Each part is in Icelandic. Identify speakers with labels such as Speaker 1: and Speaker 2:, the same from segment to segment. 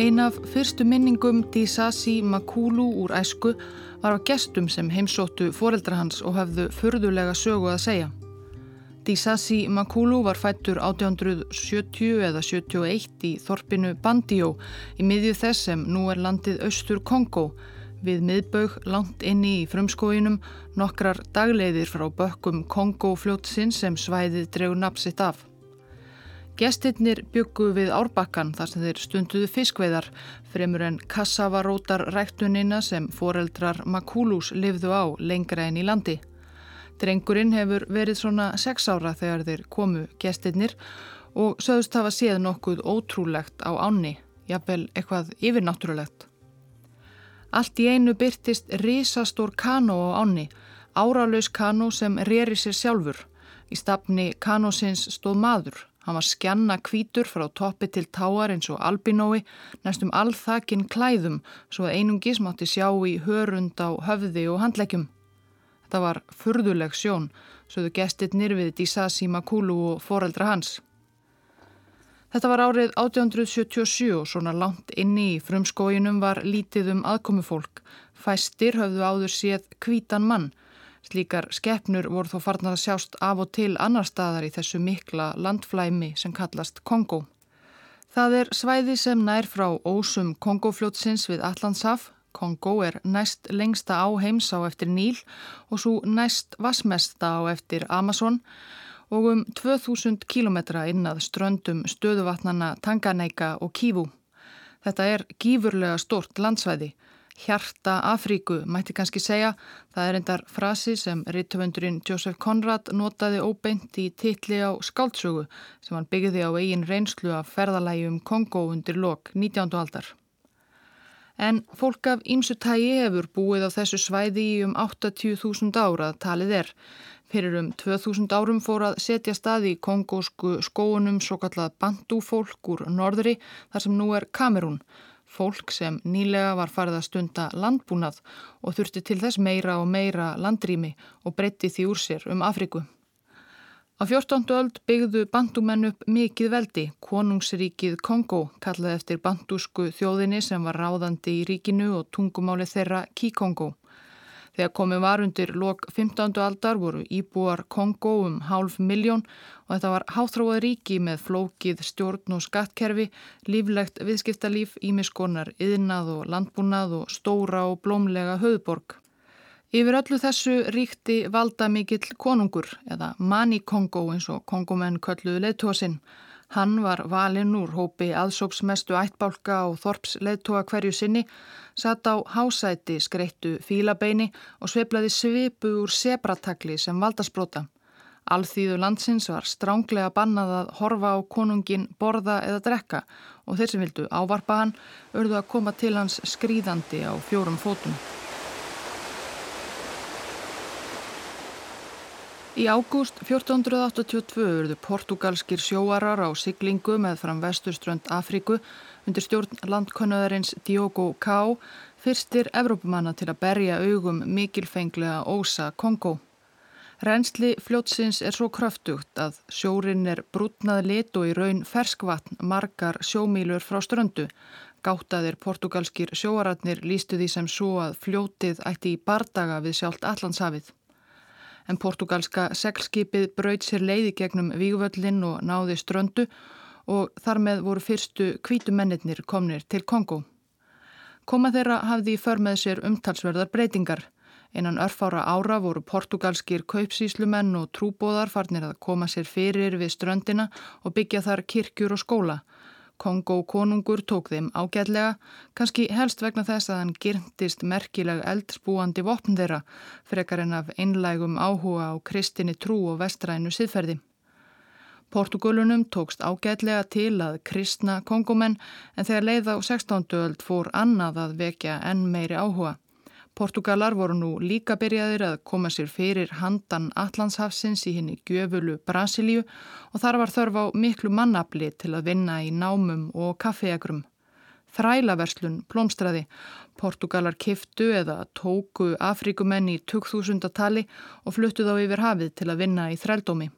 Speaker 1: Ein af fyrstu minningum Disasi Makulu úr æsku var á gestum sem heimsóttu foreldra hans og hafðu förðulega sögu að segja. Disasi Makulu var fættur 1870 eða 71 í þorpinu Bandió í miðju þess sem nú er landið Östur Kongo við miðbaug langt inni í frumskóinum nokkrar dagleiðir frá bökkum Kongo fljótsinn sem svæðið dregur napsitt af. Gestinnir byggu við árbakkan þar sem þeir stunduðu fiskveiðar fremur en kassavarótar ræktunina sem foreldrar Makúlús livðu á lengra en í landi. Drengurinn hefur verið svona sex ára þegar þeir komu gestinnir og sögust hafa séð nokkuð ótrúlegt á ánni, jafnvel eitthvað yfirnáttúrulegt. Allt í einu byrtist risastór kanó á ánni, áralaus kanó sem reyri sér sjálfur. Í stafni kanósins stóð maður Hann var skjanna kvítur frá toppi til táar eins og albinói, næstum alþakinn klæðum svo að einungis mátti sjá í hörund á höfði og handleggjum. Þetta var furðuleg sjón, sögðu gestit nýrfið Disasi Makulu og foreldra hans. Þetta var árið 1877 og svona langt inni í frumskóginum var lítið um aðkomufólk. Fæstir höfðu áður séð kvítan mann Slíkar skeppnur voru þó farnar að sjást af og til annar staðar í þessu mikla landflæmi sem kallast Kongo. Það er svæði sem nær frá ósum Kongofljótsins við Allandshaf. Kongo er næst lengsta á heims á eftir Níl og svo næst vasmesta á eftir Amazon og um 2000 kilometra innað ströndum stöðuvatnana Tanganeika og Kívu. Þetta er gífurlega stort landsvæði hjarta Afríku, mætti kannski segja. Það er endar frasi sem rittöfundurinn Joseph Conrad notaði óbeint í titli á skáltsögu sem hann byggði á eigin reynslu af ferðalægjum Kongo undir lok 19. aldar. En fólk af ímsu tægi hefur búið á þessu svæði í um 80.000 ára talið er. Fyrir um 2000 árum fór að setja staði í kongósku skóunum svo kallað bandúfólk úr norðri þar sem nú er Kamerún fólk sem nýlega var farið að stunda landbúnað og þurfti til þess meira og meira landrými og breytti því úr sér um Afriku. Á 14. öld byggðu bandúmenn upp mikið veldi, konungsríkið Kongo, kallað eftir bandúsku þjóðinni sem var ráðandi í ríkinu og tungumáli þeirra Kikongo. Þegar komið var undir lok 15. aldar voru íbúar Kongo um hálf miljón og þetta var háþróað ríki með flókið stjórn og skattkerfi, líflegt viðskiptalíf, ímiskonar, yðnað og landbúnað og stóra og blómlega höðborg. Yfir öllu þessu ríkti valda mikill konungur eða Mani Kongo eins og kongumenn kölluðu leðtósinn. Hann var valinn úr hópi aðsópsmestu ættbálka og þorps leðtóa hverju sinni satt á hásæti skreittu fílabeini og sveiplaði svipu úr sebratakli sem valdaspróta. Alþýðu landsins var stránglega bannað að horfa á konungin, borða eða drekka og þeir sem vildu ávarpa hann örðu að koma til hans skrýðandi á fjórum fótum. Í ágúst 1482 urðu portugalskir sjóarar á siglingu með fram vesturströnd Afríku undir stjórn landkönnuðarins Diogo Ká fyrstir Evrópumanna til að berja augum mikilfenglega ósa Kongo. Rensli fljótsins er svo kröftugt að sjórin er brútnað lit og í raun ferskvatn margar sjómílur frá ströndu. Gáttaðir portugalskir sjóaratnir lístu því sem svo að fljótið ætti í bardaga við sjálft Allandshafið en portugalska seglskipið braut sér leiði gegnum vígvöllin og náði ströndu og þar með voru fyrstu kvítumennir komnir til Kongo. Koma þeirra hafði í för með sér umtalsverðar breytingar. Einan örfára ára voru portugalskir kaupsíslumenn og trúbóðar farnir að koma sér fyrir við ströndina og byggja þar kirkjur og skóla. Kongo konungur tók þeim ágætlega, kannski helst vegna þess að hann gyrntist merkileg eldspúandi vopn þeirra, frekar en af einlægum áhuga á kristinni trú og vestrænu siðferði. Portugalunum tókst ágætlega til að kristna kongumenn en þegar leið á 16. öld fór annað að vekja enn meiri áhuga. Portugalar voru nú líka byrjaðir að koma sér fyrir handan Allandshafsins í henni gjöfulu Brasilíu og þar var þörf á miklu mannabli til að vinna í námum og kaffeagrum. Þrælaverslun plómstræði. Portugalar kiftu eða tóku Afrikumenn í 2000. tali og fluttu þá yfir hafið til að vinna í þrældómi.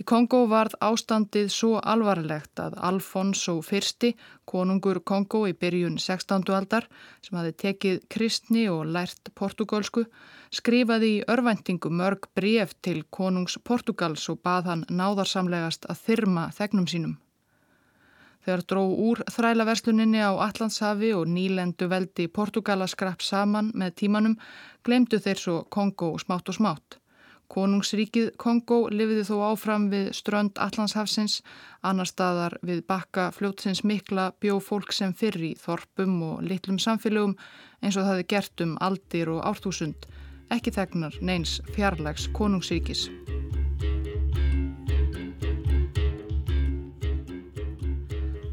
Speaker 1: Í Kongo varð ástandið svo alvarlegt að Alfonso I, konungur Kongo í byrjun 16. aldar, sem hafi tekið kristni og lært portugalsku, skrifaði í örvendingu mörg bref til konungs Portugals og bað hann náðarsamlegast að þyrma þegnum sínum. Þegar dró úr þrælaversluninni á Allandshafi og nýlendu veldi Portugala skrapp saman með tímanum, glemdu þeir svo Kongo smátt og smátt. Konungsríkið Kongo lifiði þó áfram við strönd Allandshafsins, annar staðar við bakka fljótsins mikla bjó fólk sem fyrri þorpum og litlum samfélögum eins og það hefði gert um aldir og ártúsund, ekki þegnar neins fjarlags konungsríkis.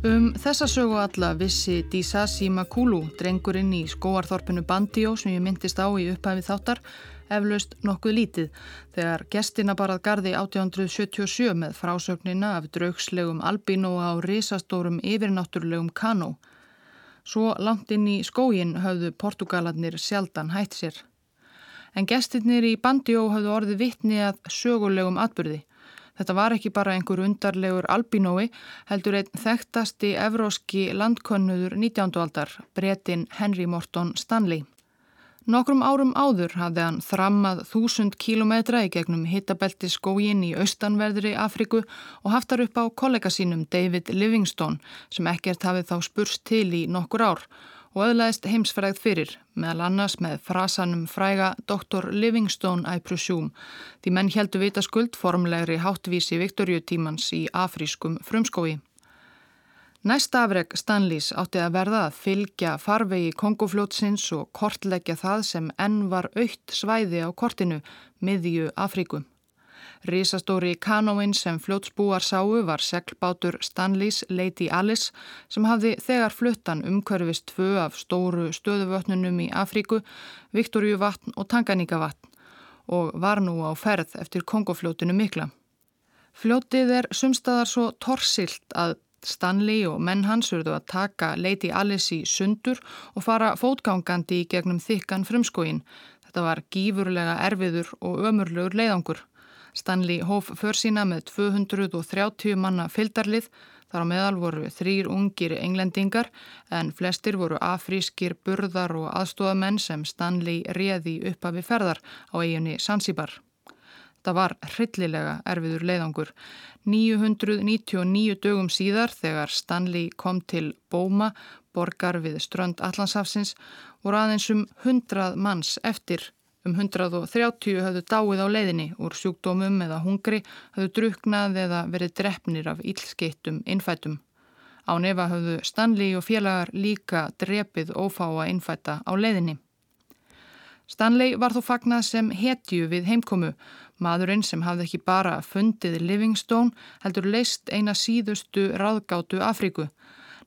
Speaker 1: Um þessa sögu alla vissi Disasi Makulu, drengurinn í skóarþorpinu Bandió sem ég myndist á í upphæfi þáttar, eflaust nokkuð lítið þegar gestina barað gardi 1877 með frásögnina af draugslegum albínó á risastórum yfirnáttúrulegum kanó. Svo langt inn í skógin höfðu portugalarnir sjaldan hætt sér. En gestirnir í Bandió höfðu orðið vittni að sögulegum atbyrði. Þetta var ekki bara einhver undarlegur albínói, heldur einn þekktasti evróski landkönnuður 19. aldar, bretin Henry Morton Stanley. Nokkrum árum áður hafði hann þrammað þúsund kílometra í gegnum hittabelti skógin í austanverðri Afriku og haftar upp á kollega sínum David Livingstone sem ekkert hafið þá spurst til í nokkur ár og öðlaðist heimsfræð fyrir, meðal annars með frasanum fræga Dr. Livingstone I presume, því menn heldu vita skuld formlegri háttvísi Viktorjutímans í afrískum frumskói. Næsta afreg Stanleys átti að verða að fylgja farvegi Kongofljótsins og kortleggja það sem enn var aukt svæði á kortinu, miðju Afríku. Rísastóri kanóin sem fljótsbúar sáu var seglbátur Stanleys Lady Alice sem hafði þegar fluttan umkörfist tvö af stóru stöðuvötnunum í Afríku, Viktoríu vatn og Tanganíka vatn og var nú á ferð eftir Kongofljótinu mikla. Fljótið er sumstaðar svo torsilt að Stanley og menn hans verðu að taka Lady Alice í sundur og fara fótgangandi í gegnum þykkan frumskóin. Þetta var gífurlega erfiður og ömurlegur leiðangur. Stanley hóf för sína með 230 manna fyldarlið. Þar á meðal voru þrýr ungir englendingar en flestir voru afrískir burðar og aðstofamenn sem Stanley réði uppafi ferðar á eiginni Sansibar. Það var hryllilega erfiður leiðangur. 999 dögum síðar þegar Stanley kom til Bóma, borgar við strönd Allandsafsins, voru aðeins um 100 manns eftir. Um 130 höfðu dáið á leiðinni úr sjúkdómum eða hungri, höfðu druknað eða verið drefnir af ílskeittum innfætum. Á nefa höfðu Stanley og félagar líka drepið ófáa innfæta á leiðinni. Stanley var þó fagnað sem hetju við heimkomu Maðurinn sem hafði ekki bara fundið Livingstone heldur leist eina síðustu ráðgátu Afríku.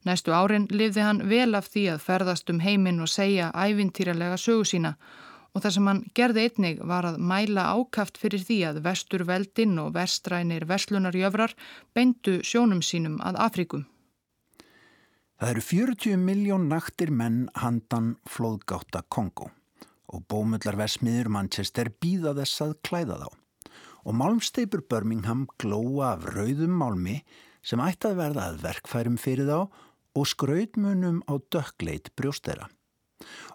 Speaker 1: Næstu árin lifði hann vel af því að ferðast um heiminn og segja ævintýralega sögu sína og það sem hann gerði einnig var að mæla ákaft fyrir því að vestur veldin og vestrænir verslunarjöfrar beindu sjónum sínum að Afríku.
Speaker 2: Það eru 40 miljón naktir menn handan flóðgáta Kongo og bómullarversmiður Manchester býða þess að klæða þá og málmsteipur Birmingham glóa af rauðum málmi sem ætti að verða að verkfærum fyrir þá og skrautmunum á dökkleit brjóstera.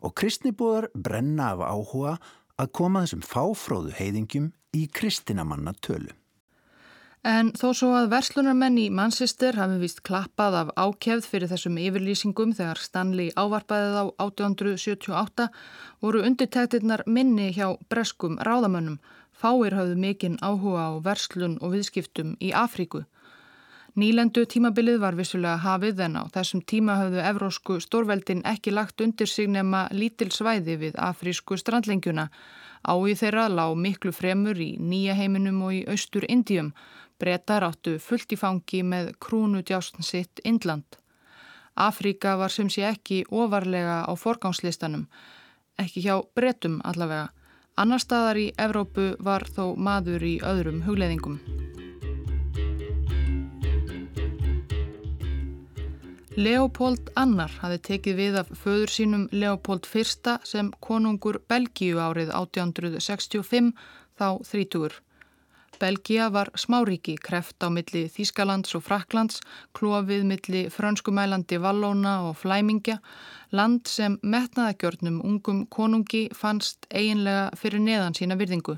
Speaker 2: Og kristnibúðar brenna af áhuga að koma þessum fáfróðu heiðingjum í kristinamanna tölu.
Speaker 1: En þó svo að verslunarmenn í Manchester hafi vist klappað af ákjæfð fyrir þessum yfirlýsingum þegar Stanley ávarpaðið á 1878 voru undirtæktirnar minni hjá breskum ráðamönnum Fáir hafðu mikinn áhuga á verslun og viðskiptum í Afríku. Nýlendu tímabilið var vissulega hafið en á þessum tíma hafðu evrósku stórveldin ekki lagt undir sig nema lítil svæði við afrísku strandlengjuna. Ái þeirra lág miklu fremur í nýja heiminum og í austur Indíum. Bretar áttu fullt í fangi með krúnudjásn sitt Indland. Afríka var sem sé ekki ofarlega á forgánslistanum, ekki hjá bretum allavega. Annar staðar í Evrópu var þó maður í öðrum hugleðingum. Leopold Annar hafi tekið við af föður sínum Leopold I sem konungur Belgíu árið 1865 þá þrítugur. Belgia var smáríki, kreft á milli Þískalands og Fraklands, klófið milli frönskumælandi Vallóna og Flæmingja, land sem metnaðagjörnum ungum konungi fannst eiginlega fyrir neðan sína virðingu.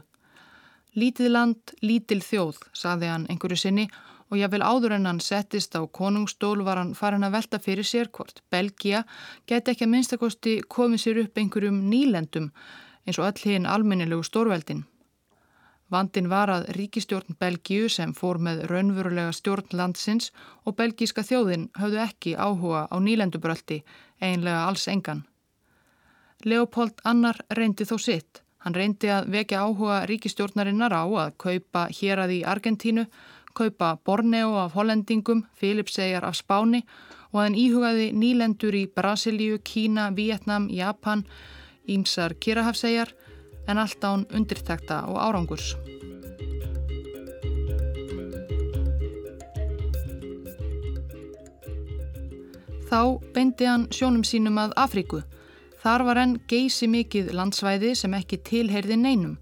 Speaker 1: Lítið land, lítil þjóð, saði hann einhverju sinni og vil áður en hann settist á konungstól var hann farin að velta fyrir sér hvort Belgia geti ekki að minnstakosti komið sér upp einhverjum nýlendum eins og öll hinn alminnilegu stórveldin. Vandin var að ríkistjórn Belgíu sem fór með raunverulega stjórn landsins og belgíska þjóðin höfðu ekki áhuga á nýlendubröldi, einlega alls engan. Leopold Annar reyndi þó sitt. Hann reyndi að vekja áhuga ríkistjórnarinnar á að kaupa hér að í Argentínu, kaupa Borneo af hollendingum, Filipseyjar af Spáni og hann íhugaði nýlendur í Brasilíu, Kína, Vietnam, Japan, Ímsar Kirahafseyjar en allt án undirtekta og árangurs. Þá beindi hann sjónum sínum að Afríku. Þar var enn geysi mikið landsvæði sem ekki tilheyrði neinum.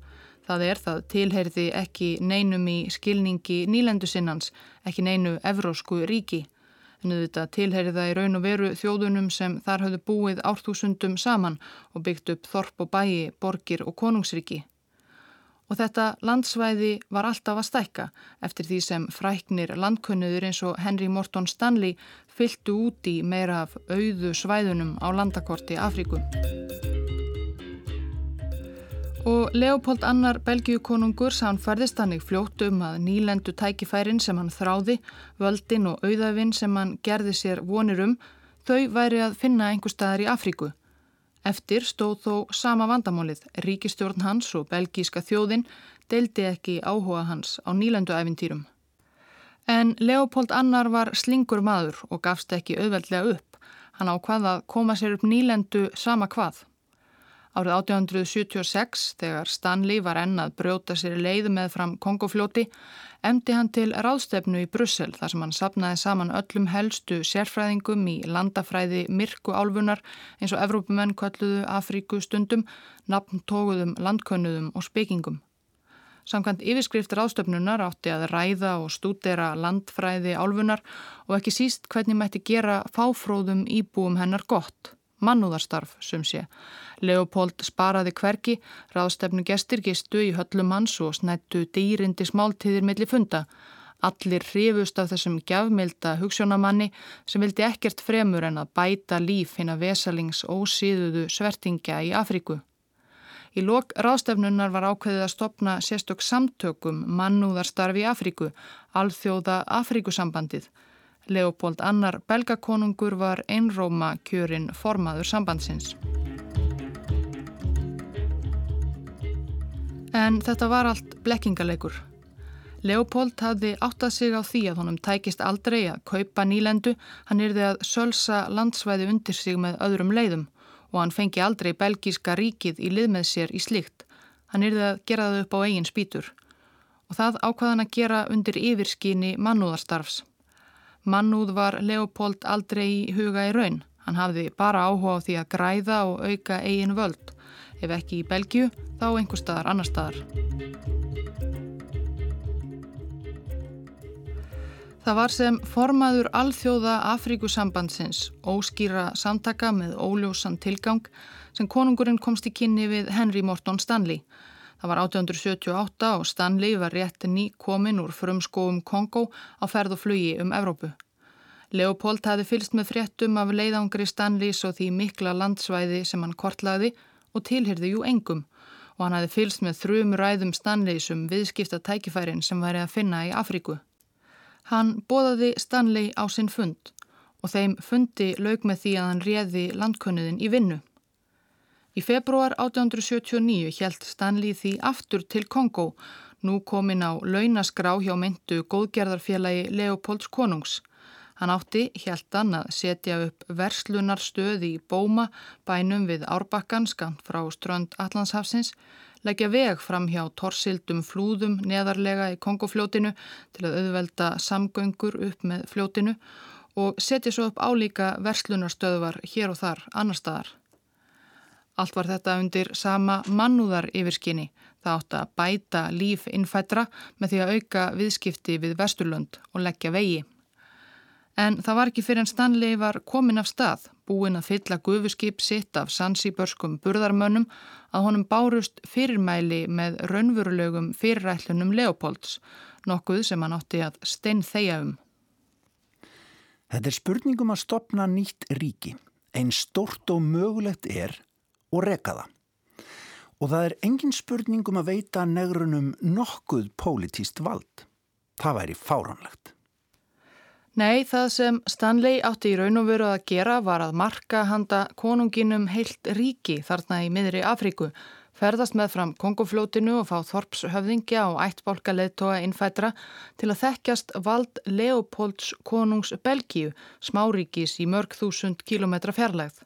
Speaker 1: Það er það tilheyrði ekki neinum í skilningi nýlendusinnans, ekki neinu evrósku ríki en auðvitað tilheyri það í raun og veru þjóðunum sem þar hafðu búið ártúsundum saman og byggt upp þorp og bæi, borgir og konungsriki. Og þetta landsvæði var alltaf að stækka eftir því sem fræknir landkönnuður eins og Henry Morton Stanley fylgtu út í meira af auðu svæðunum á landakorti Afríku. Og Leopold Annar Belgiukonungur sann færðist hannig fljótt um að nýlendu tækifærin sem hann þráði, völdin og auðavinn sem hann gerði sér vonir um, þau væri að finna einhver staðar í Afríku. Eftir stóð þó sama vandamálið, ríkistjórn hans og belgíska þjóðin deildi ekki áhuga hans á nýlendu æfintýrum. En Leopold Annar var slingur maður og gafst ekki auðveldlega upp. Hann ákvaða að koma sér upp nýlendu sama hvað. Árið 1876, þegar Stanley var ennað brjóta sér leið með fram Kongofljóti, emdi hann til ráðstefnu í Brussel þar sem hann sapnaði saman öllum helstu sérfræðingum í landafræði Mirku álfunar eins og Evrópumenn kvalluðu Afríku stundum, nafntóguðum, landkönnuðum og spekingum. Samkvæmt yfirskrift ráðstöfnunar átti að ræða og stúdera landfræði álfunar og ekki síst hvernig mætti gera fáfróðum íbúum hennar gott mannúðarstarf, sum sé. Leopold sparaði hverki, ráðstefnu gestir gistu í höllum hans og snættu dýrindi smáltíðir millir funda. Allir hrifust af þessum gjafmilda hugssjónamanni sem vildi ekkert fremur en að bæta líf hinn að vesalings ósíðuðu svertingja í Afríku. Í lok ráðstefnunar var ákveðið að stopna sérstök samtökum mannúðarstarfi í Afríku, alþjóða Afríkusambandið Leopold Annar belgakonungur var einróma kjörin formaður sambandsins. En þetta var allt blekkingaleikur. Leopold hafði áttað sig á því að honum tækist aldrei að kaupa nýlendu, hann yrði að sölsa landsvæði undir sig með öðrum leiðum og hann fengi aldrei belgíska ríkið í lið með sér í slikt. Hann yrði að gera það upp á eigin spýtur og það ákvaðan að gera undir yfirskyni mannúðarstarfs. Mannúð var Leopold aldrei í huga í raun. Hann hafði bara áhuga á því að græða og auka eigin völd. Ef ekki í Belgiu, þá einhver staðar annar staðar. Það var sem formaður alþjóða Afríkusambandsins, óskýra samtaka með óljósan tilgang, sem konungurinn komst í kynni við Henry Morton Stanley. Það var 1878 og Stanley var rétt ný komin úr frumskóum Kongo á ferð og flugi um Evrópu. Leopold hafi fylst með fréttum af leiðangri Stanleys og því mikla landsvæði sem hann kortlaði og tilhyrði jú engum og hann hafi fylst með þrjum ræðum Stanleys um viðskipta tækifærin sem væri að finna í Afríku. Hann bóðaði Stanley á sinn fund og þeim fundi laug með því að hann réði landkönnuðin í vinnu. Í februar 1879 hjælt Stanley því aftur til Kongo, nú komin á launaskrá hjá myndu góðgerðarfélagi Leopolds konungs. Hann átti hjæltan að setja upp verslunarstöð í Bóma, bænum við Árbakkan, skamt frá strönd Allandshafsins, leggja veg fram hjá torsildum flúðum neðarlega í Kongofljótinu til að auðvelda samgöngur upp með fljótinu og setja svo upp álíka verslunarstöðvar hér og þar annar staðar. Allt var þetta undir sama mannúðar yfirskinni. Það átt að bæta líf innfættra með því að auka viðskipti við Vesturlund og leggja vegi. En það var ekki fyrir en Stanley var komin af stað, búin að fylla gufuskip sitt af sansýbörskum burðarmönnum að honum bárust fyrirmæli með raunverulegum fyrirætlunum Leopolds, nokkuð sem hann átti að stein þeia um.
Speaker 2: Þetta er spurningum að stopna nýtt ríki, einn stort og mögulegt er og reka það. Og það er engin spurningum að veita negrunum nokkuð pólitíst vald. Það væri fáranlegt.
Speaker 1: Nei, það sem Stanley átti í raun og veru að gera var að marka handa konunginum heilt ríki þarna í miðri Afríku, ferðast með fram Kongoflótinu og fá Þorpshöfðingja og ættbólka leðtoga innfætra til að þekkjast vald Leopolds konungs Belgíu, smáríkis í mörg þúsund kilometra fjarlægð.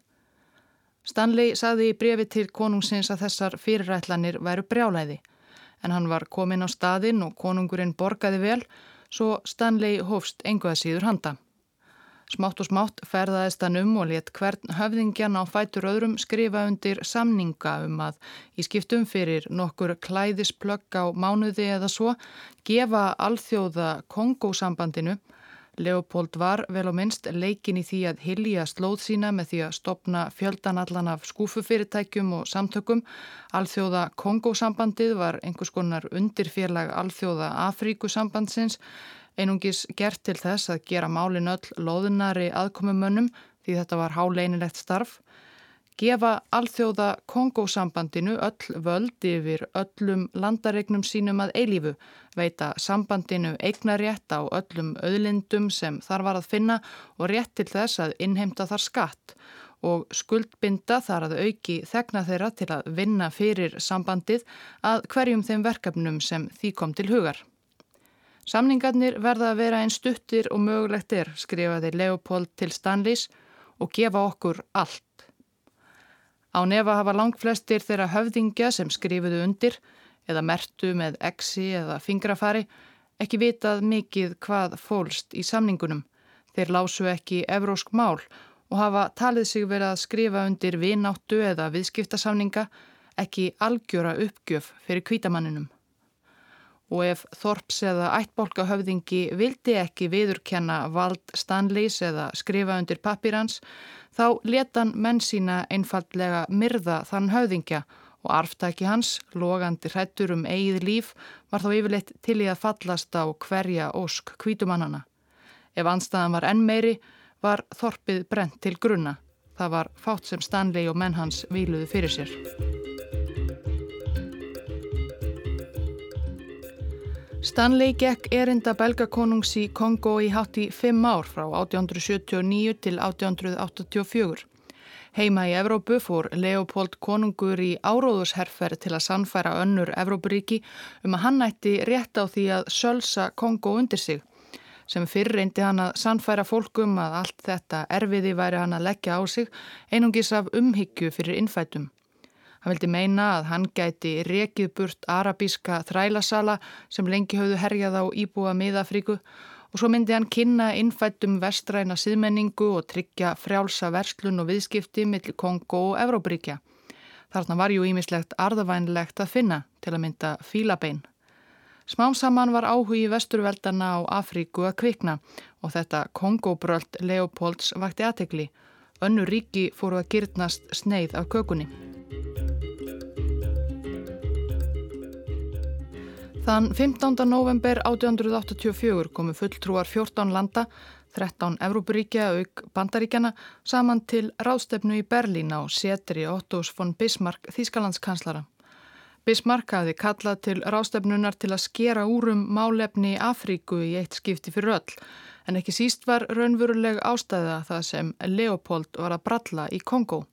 Speaker 1: Stanley saði í brefi til konungsins að þessar fyrirætlanir væru brjálæði, en hann var komin á staðinn og konungurinn borgaði vel svo Stanley hófst enguða síður handa. Smátt og smátt ferðaðist hann um og let hvern höfðingjan á fætur öðrum skrifa undir samninga um að í skiptum fyrir nokkur klæðisplögg á mánuði eða svo gefa alþjóða Kongósambandinu Leopold var vel og minnst leikin í því að hilja slóð sína með því að stopna fjöldanallan af skúfufyrirtækjum og samtökum. Alþjóða Kongósambandið var einhvers konar undirfélag Alþjóða Afríkusambandsins, einungis gert til þess að gera málin öll loðunari aðkomumönnum því þetta var háleinilegt starf gefa alþjóða Kongósambandinu öll völd yfir öllum landaregnum sínum að eilífu, veita sambandinu eignarétt á öllum auðlindum sem þar var að finna og rétt til þess að innheimta þar skatt og skuldbinda þar að auki þegna þeirra til að vinna fyrir sambandið að hverjum þeim verkefnum sem því kom til hugar. Samningarnir verða að vera einn stuttir og mögulegt er, skrifaði Leopold til Stanleys og gefa okkur allt. Á nefa hafa langflestir þeirra höfðingja sem skrifuðu undir eða mertu með exi eða fingrafari ekki vitað mikið hvað fólst í samningunum. Þeir lásu ekki evrósk mál og hafa talið sig verið að skrifa undir vináttu eða viðskiptasamninga ekki algjöra uppgjöf fyrir kvítamanninum. Og ef Þorps eða ættbólka höfðingi vildi ekki viðurkenna vald Stanleys eða skrifa undir pappirans þá letan menn sína einfallega myrða þann höfðingja og arftæki hans, logandi hrættur um eigið líf, var þá yfirleitt til í að fallast á hverja ósk kvítumannana. Ef anstæðan var enn meiri, var þorpið brent til grunna. Það var fátt sem Stanley og menn hans viluðu fyrir sér. Stanley gekk erinda belgakonungs í Kongo í hátt í fimm ár frá 1879 til 1884. Heima í Evrópu fór Leopold konungur í áróðusherfer til að sannfæra önnur Evrópuríki um að hann ætti rétt á því að sölsa Kongo undir sig. Sem fyrr reyndi hann að sannfæra fólkum að allt þetta erfiði væri hann að leggja á sig einungis af umhyggju fyrir innfætum. Hann vildi meina að hann gæti rekið burt arabíska þrælasala sem lengi höfðu herjað á íbúa miðafríku og svo myndi hann kynna innfættum vestræna síðmenningu og tryggja frjálsa verslun og viðskipti millir Kongo og Evróbríkja. Þarna var ju ímislegt arðavænlegt að finna til að mynda fílabein. Smám saman var áhugi vesturveldana á Afríku að kvikna og þetta Kongobröld Leopolds vakti aðtekli. Önnu ríki fóru að gyrnast sneið af kökunni. Þann 15. november 1884 komu fulltrúar 14 landa, 13 Evrópuríkja auk bandaríkjana saman til ráðstefnu í Berlín á setri Ottos von Bismarck Þískalandskanslara. Bismarck hafi kallað til ráðstefnunar til að skera úrum málefni í Afríku í eitt skipti fyrir öll, en ekki síst var raunveruleg ástæða það sem Leopold var að bralla í Kongo.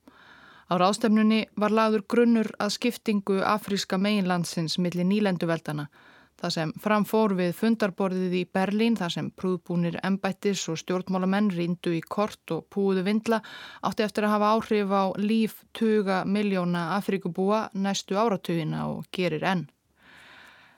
Speaker 1: Á ráðstefnunni var laður grunnur að skiptingu afríska meginlandsins millir nýlenduveldana Það sem framfór við fundarborðið í Berlín, þar sem prúðbúnir embættis og stjórnmálamenn rindu í kort og púðu vindla, átti eftir að hafa áhrif á líf tuga miljóna Afrikubúa næstu áratugina og gerir enn.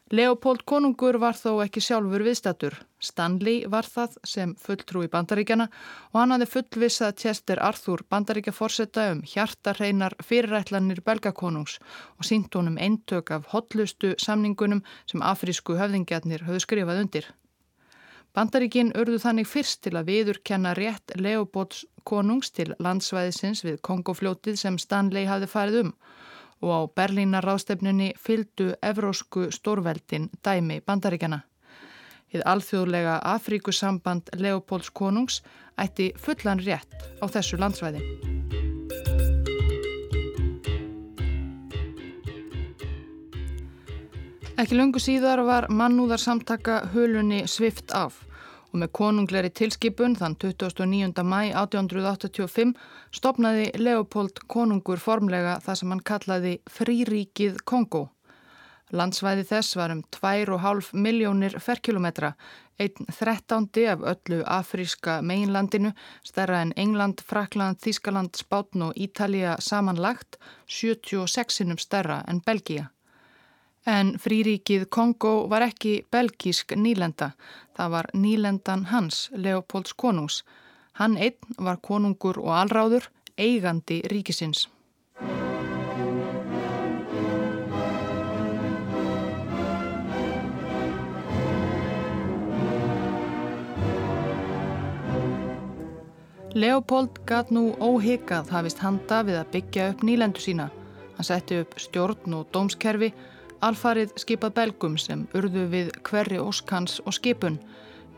Speaker 1: Leopold konungur var þó ekki sjálfur viðstatur. Stanley var það sem fulltrú í bandaríkjana og hann hafði fullvissað Chester Arthur bandaríkja fórsetta um hjartarreinar fyrirætlanir belgakonungs og sínt honum eintök af hotlustu samningunum sem afrísku höfðingjarnir höfðu skrifað undir. Bandaríkin urðu þannig fyrst til að viðurkenna rétt Leopolds konungs til landsvæðisins við Kongofljótið sem Stanley hafði farið um og á Berlínar ráðstefnunni fyldu evrósku stórveldin dæmi bandaríkjana. Þið alþjóðlega Afríkusamband Leopolds konungs ætti fullan rétt á þessu landsvæði. Ekki lungu síðar var mannúðarsamtaka hulunni svift af og með konungleiri tilskipun þann 29. mæ 1885 stopnaði Leopold konungur formlega það sem hann kallaði Fríríkið Kongo. Landsvæði þess var um 2,5 miljónir ferkilometra, einn þrettandi af öllu afríska meginlandinu, stærra en England, Frakland, Þískaland, Spátn og Ítalija samanlagt, 76 sinum stærra en Belgia. En fríríkið Kongo var ekki belgísk nýlenda, það var nýlendan hans, Leopolds konungs. Hann einn var konungur og alráður, eigandi ríkisins. Leopold gatt nú óhyggjað hafist handa við að byggja upp nýlendu sína. Hann setti upp stjórn og dómskerfi Alfarið skipað belgum sem urðu við hverri óskans og skipun.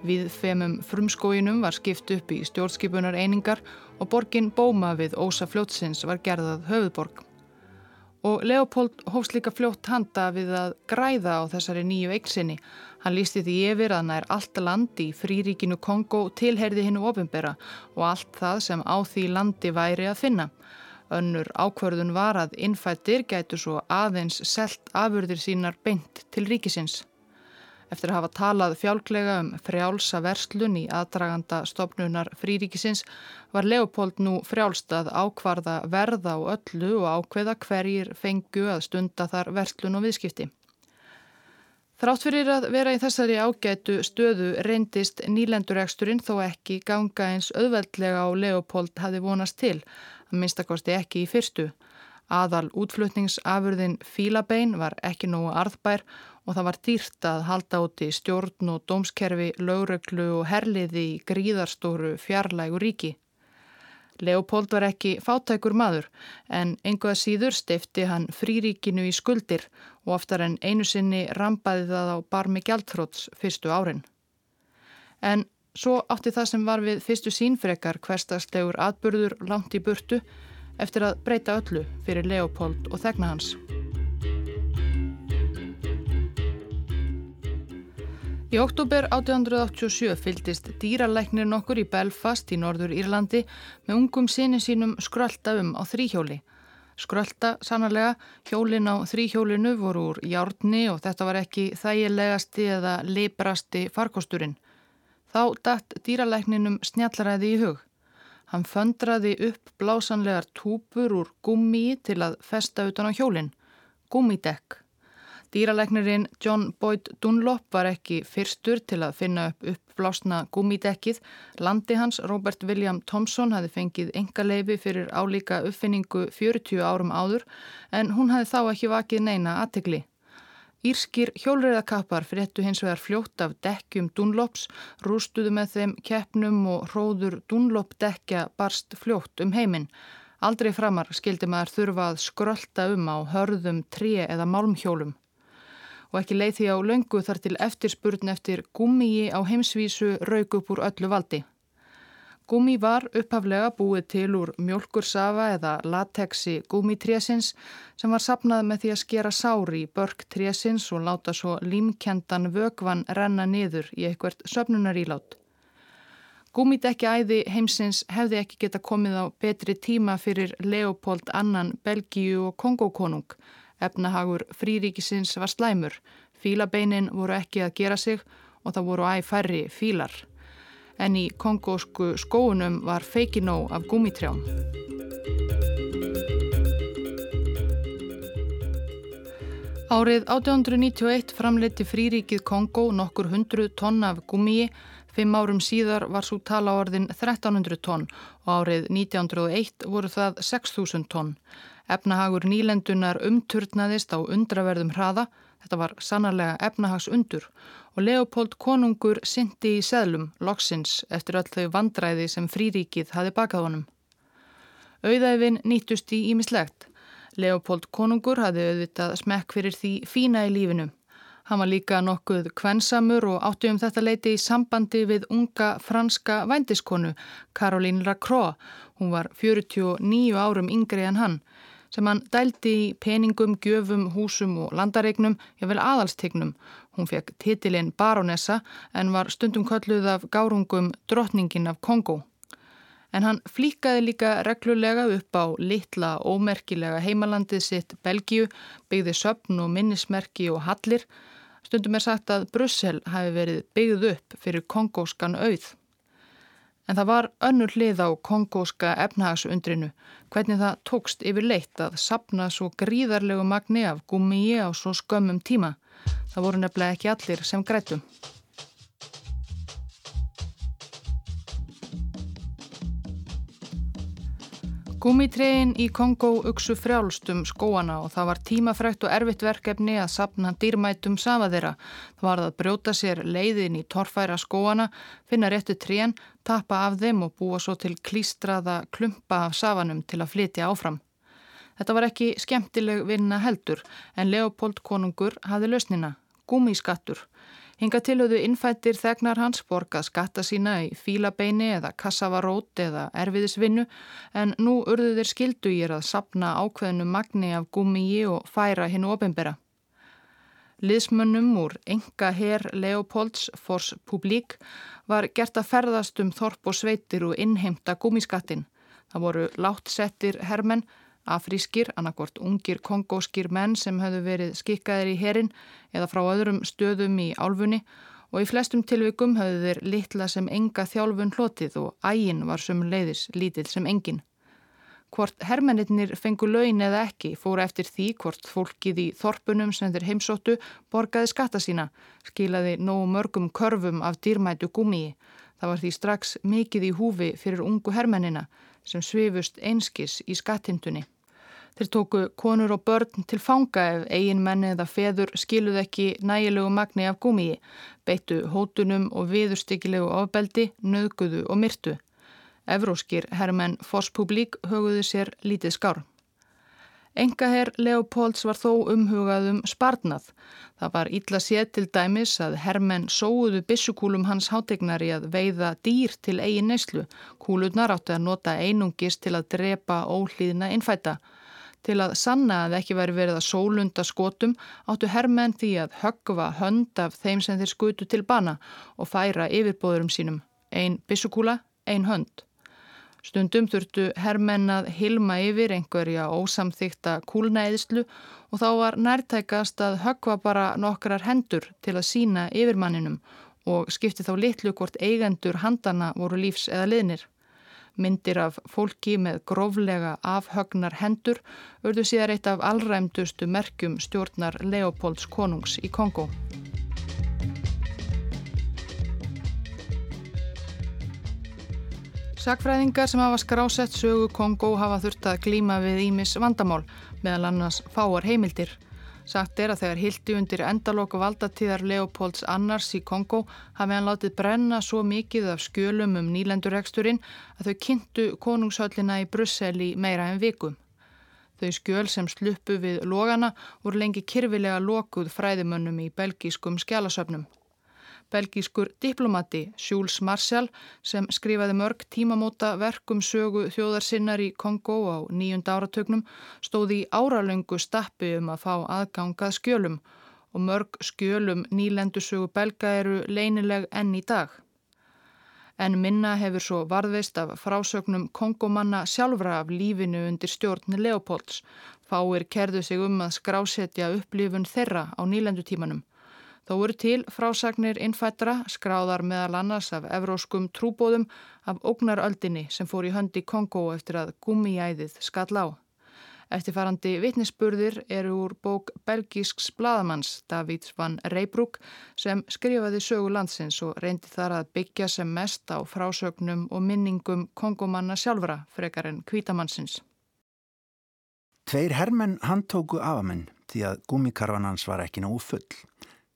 Speaker 1: Við femum frumskóinum var skipt upp í stjórnskipunar einingar og borgin Bóma við Ósa fljótsins var gerðað höfuðborg. Og Leopold hófst líka fljótt handa við að græða á þessari nýju eiksinni. Hann lísti því yfir að nær allt land í fríríkinu Kongo tilherði hinnu ofinbera og allt það sem á því landi væri að finna. Önnur ákvörðun var að innfættir gætu svo aðeins selt afurðir sínar beint til ríkisins. Eftir að hafa talað fjálglega um frjálsa verslun í aðdraganda stopnunar fríríkisins var Leopold nú frjálst að ákvarða verða á öllu og ákveða hverjir fengu að stunda þar verslun og viðskipti. Þrátt fyrir að vera í þessari ágætu stöðu reyndist nýlendureksturinn þó ekki ganga eins auðveldlega á Leopold hafi vonast til minnstakosti ekki í fyrstu. Aðal útflutningsafurðin fílabein var ekki nógu arðbær og það var dýrt að halda úti stjórn og dómskerfi, lögreglu og herliði í gríðarstóru fjarlægu ríki. Leopold var ekki fátækur maður en einhverja síður steifti hann fríríkinu í skuldir og oftar en einu sinni rampaði það á barmi gjaldþróts fyrstu árin. En Svo átti það sem var við fyrstu sínfrekar hverstagslegur atbyrður langt í burtu eftir að breyta öllu fyrir Leopold og þegna hans. Í oktober 1887 fyldist dýralæknir nokkur í Belfast í norður Írlandi með ungum sinni sínum skrölda um á þrýhjóli. Skrölda sannarlega, hjólin á þrýhjólinu voru úr járni og þetta var ekki þægilegasti eða librasti farkosturinn. Þá datt dýralækninum snjallaræði í hug. Hann föndraði upp blásanlegar túpur úr gummi til að festa utan á hjólinn. Gummidekk. Dýralæknirinn John Boyd Dunlop var ekki fyrstur til að finna upp uppblásna gummidekkið. Landi hans, Robert William Thompson, hafi fengið enga leifi fyrir álíka uppfinningu 40 árum áður en hún hafi þá ekki vakið neina aðtegli. Írskir hjólriðakappar fréttu hins vegar fljótt af dekkjum Dunlops, rústuðu með þeim keppnum og hróður Dunlop dekja barst fljótt um heiminn. Aldrei framar skildi maður þurfa að skrölda um á hörðum, tré eða málmhjólum. Og ekki leið því á löngu þar til eftirspurn eftir gummiði á heimsvísu raug upp úr öllu valdi. Gúmi var upphaflega búið til úr mjölkursafa eða latexi gúmitrésins sem var sapnað með því að skera sári í börk trésins og láta svo límkendan vögvan renna niður í eitthvert söpnunarílát. Gúmidekki æði heimsins hefði ekki geta komið á betri tíma fyrir Leopold annan Belgíu og Kongókonung. Efnahagur fríríkisins var slæmur, fílabeinin voru ekki að gera sig og það voru æg færri fílar en í kongósku skóunum var feikinó af gúmitrjám. Árið 1891 framleiti fríríkið Kongo nokkur hundru tonn af gummiði, fimm árum síðar var svo tala orðin 1300 tonn og árið 1901 voru það 6000 tonn. Efnahagur nýlendunar umturnaðist á undraverðum hraða, þetta var sannarlega efnahagsundur og Leopold konungur syndi í seðlum, loksins, eftir öll þau vandræði sem fríríkið hafi bakað honum. Auðæfin nýttust í ímislegt. Leopold konungur hafði auðvitað smekk fyrir því fína í lífinu. Hann var líka nokkuð kvensamur og átti um þetta leiti í sambandi við unga franska vændiskonu, Caroline Lacroix. Hún var 49 árum yngri en hann, sem hann dældi í peningum, gjöfum, húsum og landaregnum, jável aðalstegnum. Hún fekk titilinn baronessa en var stundum kölluð af gárungum drottningin af Kongo en hann flíkaði líka reglulega upp á litla ómerkilega heimalandið sitt Belgíu, byggði söpn og minnismerki og hallir. Stundum er sagt að Brussel hafi verið byggð upp fyrir kongóskan auð. En það var önnur hlið á kongóska efnahagsundrinu, hvernig það tókst yfir leitt að sapna svo gríðarlegu magni af gummiði á svo skömmum tíma. Það voru nefnilega ekki allir sem grætum. Gúmitregin í Kongo uksu frjálstum skóana og það var tímafrækt og erfitt verkefni að sapna dýrmætum safa þeirra. Það var að brjóta sér leiðin í torfæra skóana, finna réttu trén, tappa af þeim og búa svo til klístraða klumpa af safanum til að flytja áfram. Þetta var ekki skemmtileg vinna heldur en Leopold konungur hafði lausnina, gúmiskattur. Hinga tilhauðu innfættir þegnar hans borgað skatta sína í fílabeini eða kassavarót eða erfiðisvinnu en nú urðu þeir skildu í að sapna ákveðinu magni af gummiði og færa hinn ofinbera. Liðsmönnum úr enga herr Leopolds Fors Publik var gert að ferðast um þorp og sveitir og innheimta gummiskattin. Það voru láttsettir hermenn Afrískir, annarkort ungir kongóskir menn sem höfðu verið skikkaðir í herin eða frá öðrum stöðum í álfunni og í flestum tilvikum höfðu þeir litla sem enga þjálfun hlotið og ægin var sum leiðis lítill sem engin. Hvort hermennir fengu laun eða ekki fóra eftir því hvort fólkið í þorpunum sem þeir heimsóttu borgaði skatta sína, skilaði nógu mörgum körfum af dýrmætu gúmiði. Það var því strax mikið í húfi fyrir ungu hermennina sem svifust einskis í skattindunni. Þeir tóku konur og börn til fanga ef eigin menni eða feður skiluð ekki nægilegu magni af gúmiði, beittu hótunum og viðurstikilegu ofbeldi, nöðguðu og myrtu. Evróskir herrmenn Fosspublik höguðu sér lítið skár. Engaherr Leopolds var þó umhugaðum sparnað. Það var ítla séð til dæmis að herrmenn sóuðu bissukúlum hans hátegnar í að veiða dýr til eigin neyslu. Kúlurnar áttu að nota einungis til að drepa óhlýðna innfæta. Til að sanna að ekki væri verið að sólunda skotum áttu herrmenn því að höggva hönd af þeim sem þeir skutu til bana og færa yfirbóðurum sínum. Ein bissukúla, ein hönd. Stundum þurftu herrmennað hilma yfir einhverja ósamþykta kúlnæðislu og þá var nærtækast að höggva bara nokkrar hendur til að sína yfirmanninum og skipti þá litlu hvort eigendur handana voru lífs eða liðnir. Myndir af fólki með gróflega afhögnar hendur urðu síðar eitt af allræmdustu merkjum stjórnar Leopolds konungs í Kongo. Sakfræðingar sem hafa skrásett sögu Kongo hafa þurft að glíma við Ímis vandamál meðal annars fáar heimildir. Sagt er að þegar hildi undir endaloku valdatíðar Leopolds annars í Kongo hafi hann látið brenna svo mikið af skjölum um nýlendureksturinn að þau kynntu konungshöllina í Brussel í meira en vikum. Þau skjöl sem sluppu við logana voru lengi kyrfilega lokuð fræðimönnum í belgískum skjálasöfnum belgískur diplomati Jules Marshall sem skrifaði mörg tímamóta verkum sögu þjóðarsinnar í Kongo á nýjunda áratögnum stóði í áralöngu stappi um að fá aðgangað skjölum og mörg skjölum nýlendusögu belga eru leinileg enn í dag. En minna hefur svo varðveist af frásögnum kongomanna sjálfra af lífinu undir stjórn Leopolds. Fáir kerðu sig um að skrásetja upplifun þeirra á nýlendutímanum. Þó eru til frásagnir innfættra skráðar meðal annars af evróskum trúbóðum af ógnaröldinni sem fór í höndi Kongo eftir að gummiæðið skall á. Eftirfarandi vitnisspurðir eru úr bók belgísks bladamanns David van Reybrúk sem skrifaði sögu landsins og reyndi þar að byggja sem mest á frásögnum og minningum kongomanna sjálfra frekar en kvítamannsins.
Speaker 2: Tveir hermenn handtóku afamenn því að gúmikarvan hans var ekki nógu full.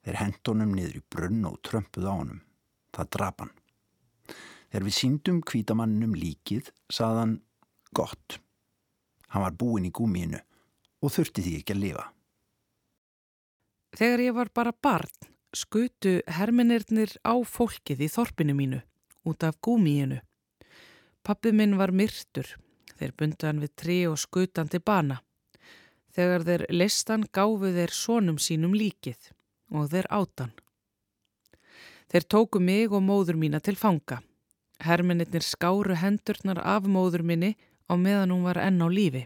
Speaker 2: Þeir hendunum niður í brunn og trömpuð á honum. Það drap hann. Þegar við síndum kvítamannum líkið, saðan gott. Hann var búin í gúmínu og þurfti því ekki að lifa.
Speaker 3: Þegar ég var bara barn skutu herminirnir á fólkið í þorpinu mínu út af gúmíinu. Pappið minn var myrtur. Þeir bundaðan við tri og skutandi bana. Þegar þeir listan gáfu þeir sónum sínum líkið og þeir átan. Þeir tóku mig og móður mína til fanga. Herminirnir skáru hendurnar af móður minni á meðan hún var enn á lífi.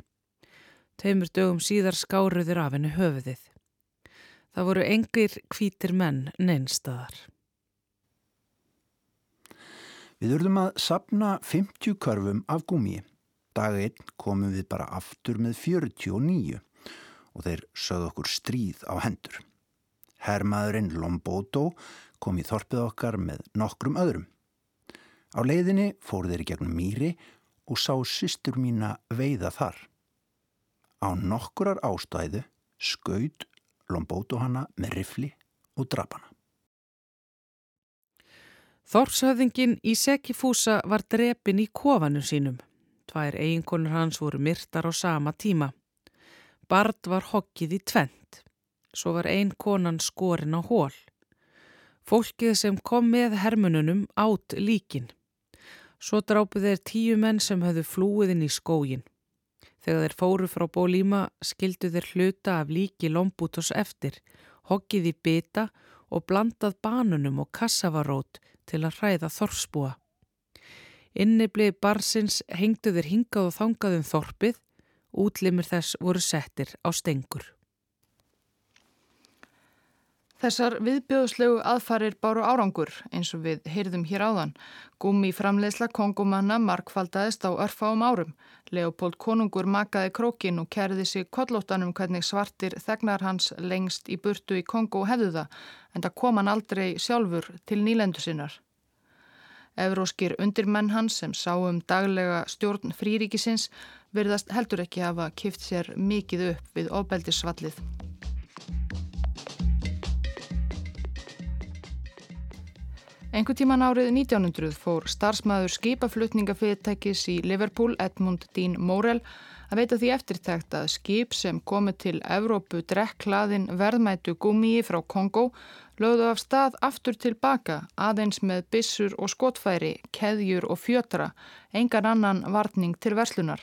Speaker 3: Teimur dögum síðar skáruðir af henni höfuðið. Það voru engir kvítir menn neinstadar.
Speaker 2: Við urðum að sapna 50 körfum af gúmi. Dag einn komum við bara aftur með 49 og þeir sögðu okkur stríð á hendur. Hermaðurinn Lombótó kom í þorpið okkar með nokkrum öðrum. Á leiðinni fór þeir í gegnum mýri og sá sýstur mína veiða þar. Á nokkurar ástæðu skaut Lombóto hana með rifli og drapana.
Speaker 3: Þórshöfðingin í Sekifúsa var drepin í kofanu sínum. Tvær eiginkonur hans voru myrtar á sama tíma. Bard var hokkið í tvent. Svo var ein konan skorin á hól. Fólkið sem kom með hermununum átt líkin. Svo drápu þeir tíu menn sem höfðu flúið inn í skógin. Þegar þeir fóru frá bólíma skildu þeir hluta af líki lombútos eftir, hoggið í byta og blandað banunum og kassavarót til að hræða þorfsbúa. Innibli barsins hengdu þeir hingað og þangað um þorpið, útlimur þess voru settir á stengur.
Speaker 1: Þessar viðbjóðslegu aðfarir báru árangur eins og við heyrðum hér áðan. Gumi framleiðsla kongumanna markfaldaðist á örfáum árum. Leopold konungur makaði krókin og kerði sig kollóttanum hvernig svartir þegnar hans lengst í burtu í Kongo hefðu það en það kom hann aldrei sjálfur til nýlendu sinnar. Evróskir undirmenn hans sem sáum daglega stjórn fríríkisins verðast heldur ekki hafa kift sér mikið upp við ofbeldissvallið. Engu tíman árið 1900 fór starfsmæður skipaflutningafyrirtækis í Liverpool, Edmund Dean Morell, að veita því eftirtækt að skip sem komi til Evrópu drekklaðin verðmætu gummiði frá Kongo lögðu af stað aftur tilbaka aðeins með bissur og skotfæri, keðjur og fjötra, engan annan varning til verslunar.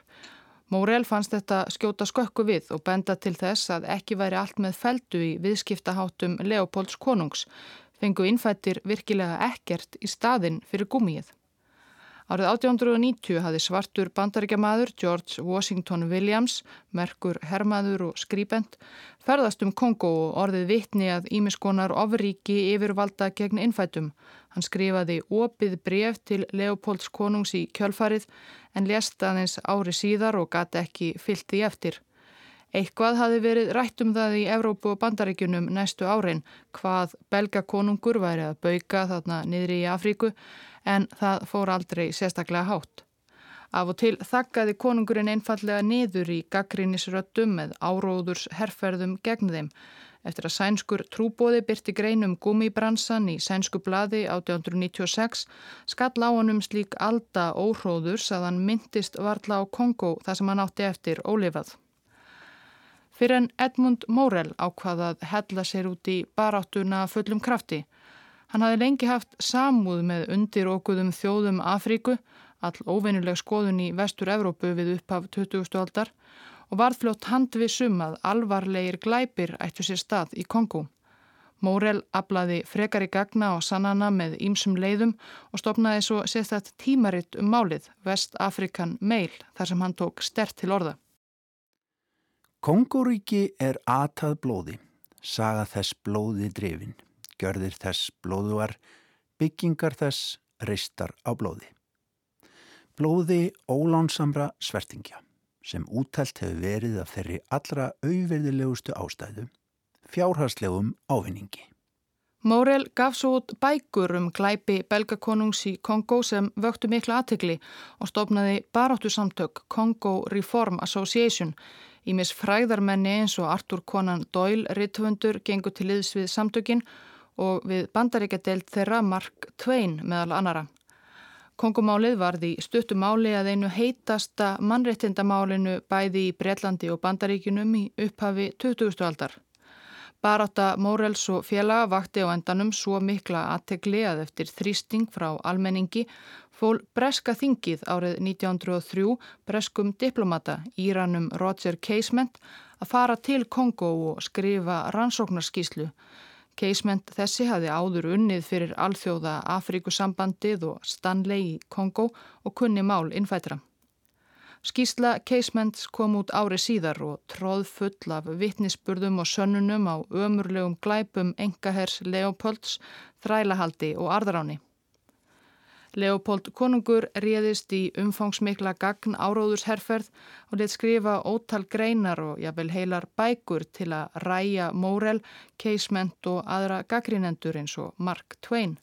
Speaker 1: Morell fannst þetta skjóta skökku við og benda til þess að ekki væri allt með feldu í viðskiptaháttum Leopolds konungs fengu innfættir virkilega ekkert í staðin fyrir gumíið. Árið 1890 hafði svartur bandaríkjamaður George Washington Williams, merkur hermaður og skrýbent, ferðast um Kongo og orðið vitni að ímiskonar ofríki yfirvalda gegn innfætum. Hann skrifaði opið bref til Leopolds konungs í kjölfarið en lést aðeins ári síðar og gati ekki fyllt í eftir. Eitthvað hafi verið rætt um það í Evrópu og bandaríkunum næstu árin hvað belgakonungur væri að bauka þarna niðri í Afríku en það fór aldrei sérstaklega hátt. Af og til þakkaði konungurinn einfallega niður í gaggrínisröttum með áróðurs herrferðum gegn þeim. Eftir að sænskur trúbóði byrti greinum gumibransan í sænsku bladi 1896 skall á honum slík alda óhróðurs að hann myndist varla á Kongo þar sem hann átti eftir ólifað. Fyrir en Edmund Morell ákvaðað hella sér út í baráttuna fullum krafti. Hann hafi lengi haft samúð með undirókuðum þjóðum Afríku, all óveinuleg skoðun í vestur Evrópu við upphaf 20. aldar og varðfljótt handvisum að alvarlegir glæpir ættu sér stað í Kongo. Morell aflaði frekar í gagna og sannana með ímsum leiðum og stopnaði svo sérstætt tímaritt um málið West African Mail þar sem hann tók stert til orða.
Speaker 2: Kongoríki er atað blóði, saga þess blóði drefin, görðir þess blóðuar, byggingar þess reistar á blóði. Blóði ólánsamra svertingja, sem útælt hefur verið af þeirri allra auðverðilegustu ástæðu, fjárhagslegum ávinningi.
Speaker 1: Mórel gaf svo út bækur um glæpi belgakonungs í Kongo sem vöktu miklu aðtegli og stofnaði baráttu samtök Congo Reform Association. Ímis fræðarmenni eins og Artur Conan Doyle, rittvöndur, gengur til liðs við samtökin og við bandaríkjadeild þeirra Mark Twain meðal annara. Kongomálið var því stuttumáli að einu heitasta mannrettindamálinu bæði í Breitlandi og Bandaríkinum í upphafi 20. aldar. Baráta Mórels og félaga vakti á endanum svo mikla aðtegli að eftir þrýsting frá almenningi fól Breska þingið árið 1903 breskum diplomata Íranum Roger Casement að fara til Kongo og skrifa rannsóknarskíslu Keisment þessi hafi áður unnið fyrir alþjóða Afrikusambandið og Stanley í Kongo og kunni mál innfætra. Skísla Keisments kom út ári síðar og tróð full af vittnisspurðum og sönnunum á ömurlegum glæpum engahers Leopolds, þrælahaldi og arðráni. Leopold konungur réðist í umfangsmikla gagn áróðursherferð og lit skrifa ótal greinar og jáfnvel heilar bækur til að ræja Mórel, Casement og aðra gaggrínendur eins og Mark Twain.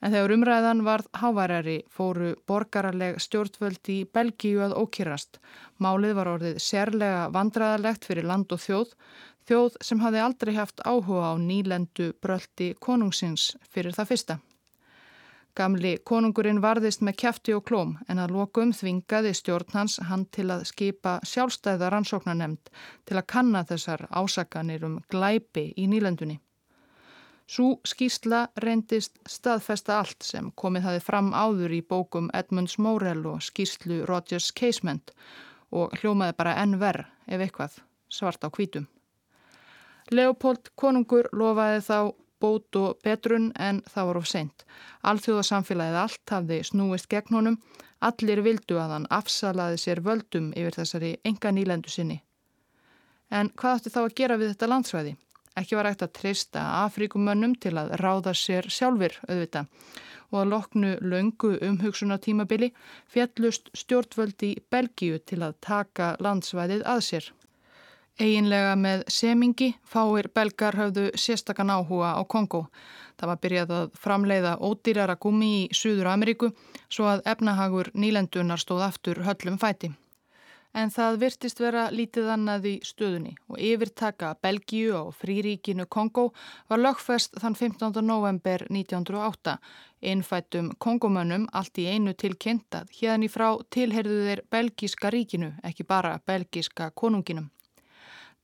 Speaker 1: En þegar umræðan varð háværari fóru borgararleg stjórnvöld í Belgíu að ókýrast. Málið var orðið sérlega vandræðalegt fyrir land og þjóð, þjóð sem hafi aldrei haft áhuga á nýlendu bröldi konungsins fyrir það fyrsta. Gamli konungurinn varðist með kæfti og klóm en að lokum þvingaði stjórn hans hann til að skipa sjálfstæða rannsóknarnemnd til að kanna þessar ásakanir um glæpi í nýlendunni. Sú skýsla reyndist staðfesta allt sem komið hafi fram áður í bókum Edmunds Morell og skýslu Rogers Casement og hljómaði bara enn verð ef eitthvað svart á kvítum. Leopold konungur lofaði þá bót og betrun en það var of seint. Alþjóðasamfélagið allt hafði snúist gegn honum, allir vildu að hann afsalaði sér völdum yfir þessari enga nýlendu sinni. En hvað ætti þá að gera við þetta landsvæði? Ekki var ekkert að treysta Afrikumönnum til að ráða sér sjálfur auðvita og að loknu löngu umhugsunatímabili fjallust stjórnvöldi Belgíu til að taka landsvæðið að sér. Eginlega með semingi fáir belgar höfðu sérstakann áhuga á Kongo. Það var byrjað að framleiða ódýrara gumi í Suður Ameríku svo að efnahagur nýlendunar stóð aftur höllum fæti. En það virtist vera lítið annað í stöðunni og yfirtaka Belgíu og fríríkinu Kongo var lögfest þann 15. november 1908. Innfættum Kongomönnum allt í einu tilkynnt að hérna í frá tilherðu þeir belgíska ríkinu, ekki bara belgíska konunginum.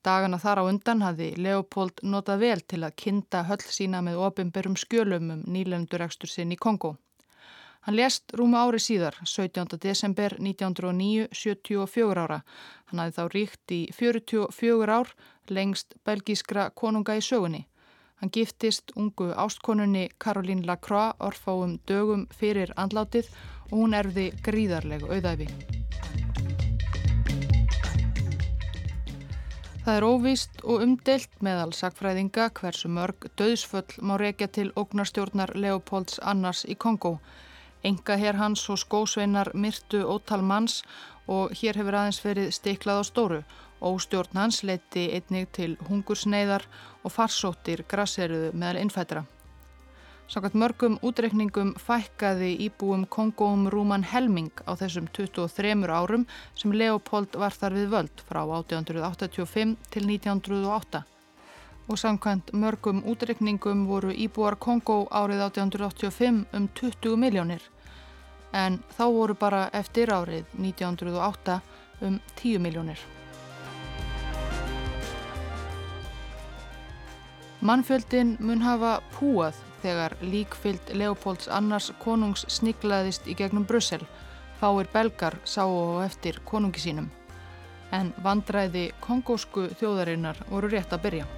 Speaker 1: Dagana þar á undan hafði Leopold notað vel til að kinda höll sína með ofinberum skjölum um nýlendurekstur sinn í Kongo. Hann lést rúma ári síðar, 17. desember 1909, 74 ára. Hann hafði þá ríkt í 44 ár, lengst belgískra konunga í sögunni. Hann giftist ungu ástkonunni Caroline Lacroix orfáum dögum fyrir andlátið og hún erfði gríðarlegu auðæfi. Það er óvíst og umdelt meðal sakfræðinga hversu mörg döðsföll má reykja til ógnarstjórnar Leopolds annars í Kongo. Enga hér hans og skósveinar myrtu ótal manns og hér hefur aðeins verið stiklað á stóru. Óstjórn hans leiti einnig til hungursneiðar og farsóttir grasseruðu meðal innfættra. Sákvæmt mörgum útreikningum fækkaði íbúum Kongóum Rúman Helming á þessum 23 árum sem Leopold var þar við völd frá 1885 til 1908. Og samkvæmt mörgum útreikningum voru íbúar Kongó árið 1885 um 20 miljónir. En þá voru bara eftir árið 1908 um 10 miljónir. Mannfjöldin mun hafa púað þegar líkfyllt Leopolds annars konungs sniklaðist í gegnum Brussel. Fáir belgar sáu og eftir konungi sínum. En vandræði kongósku þjóðarinnar voru rétt að byrja.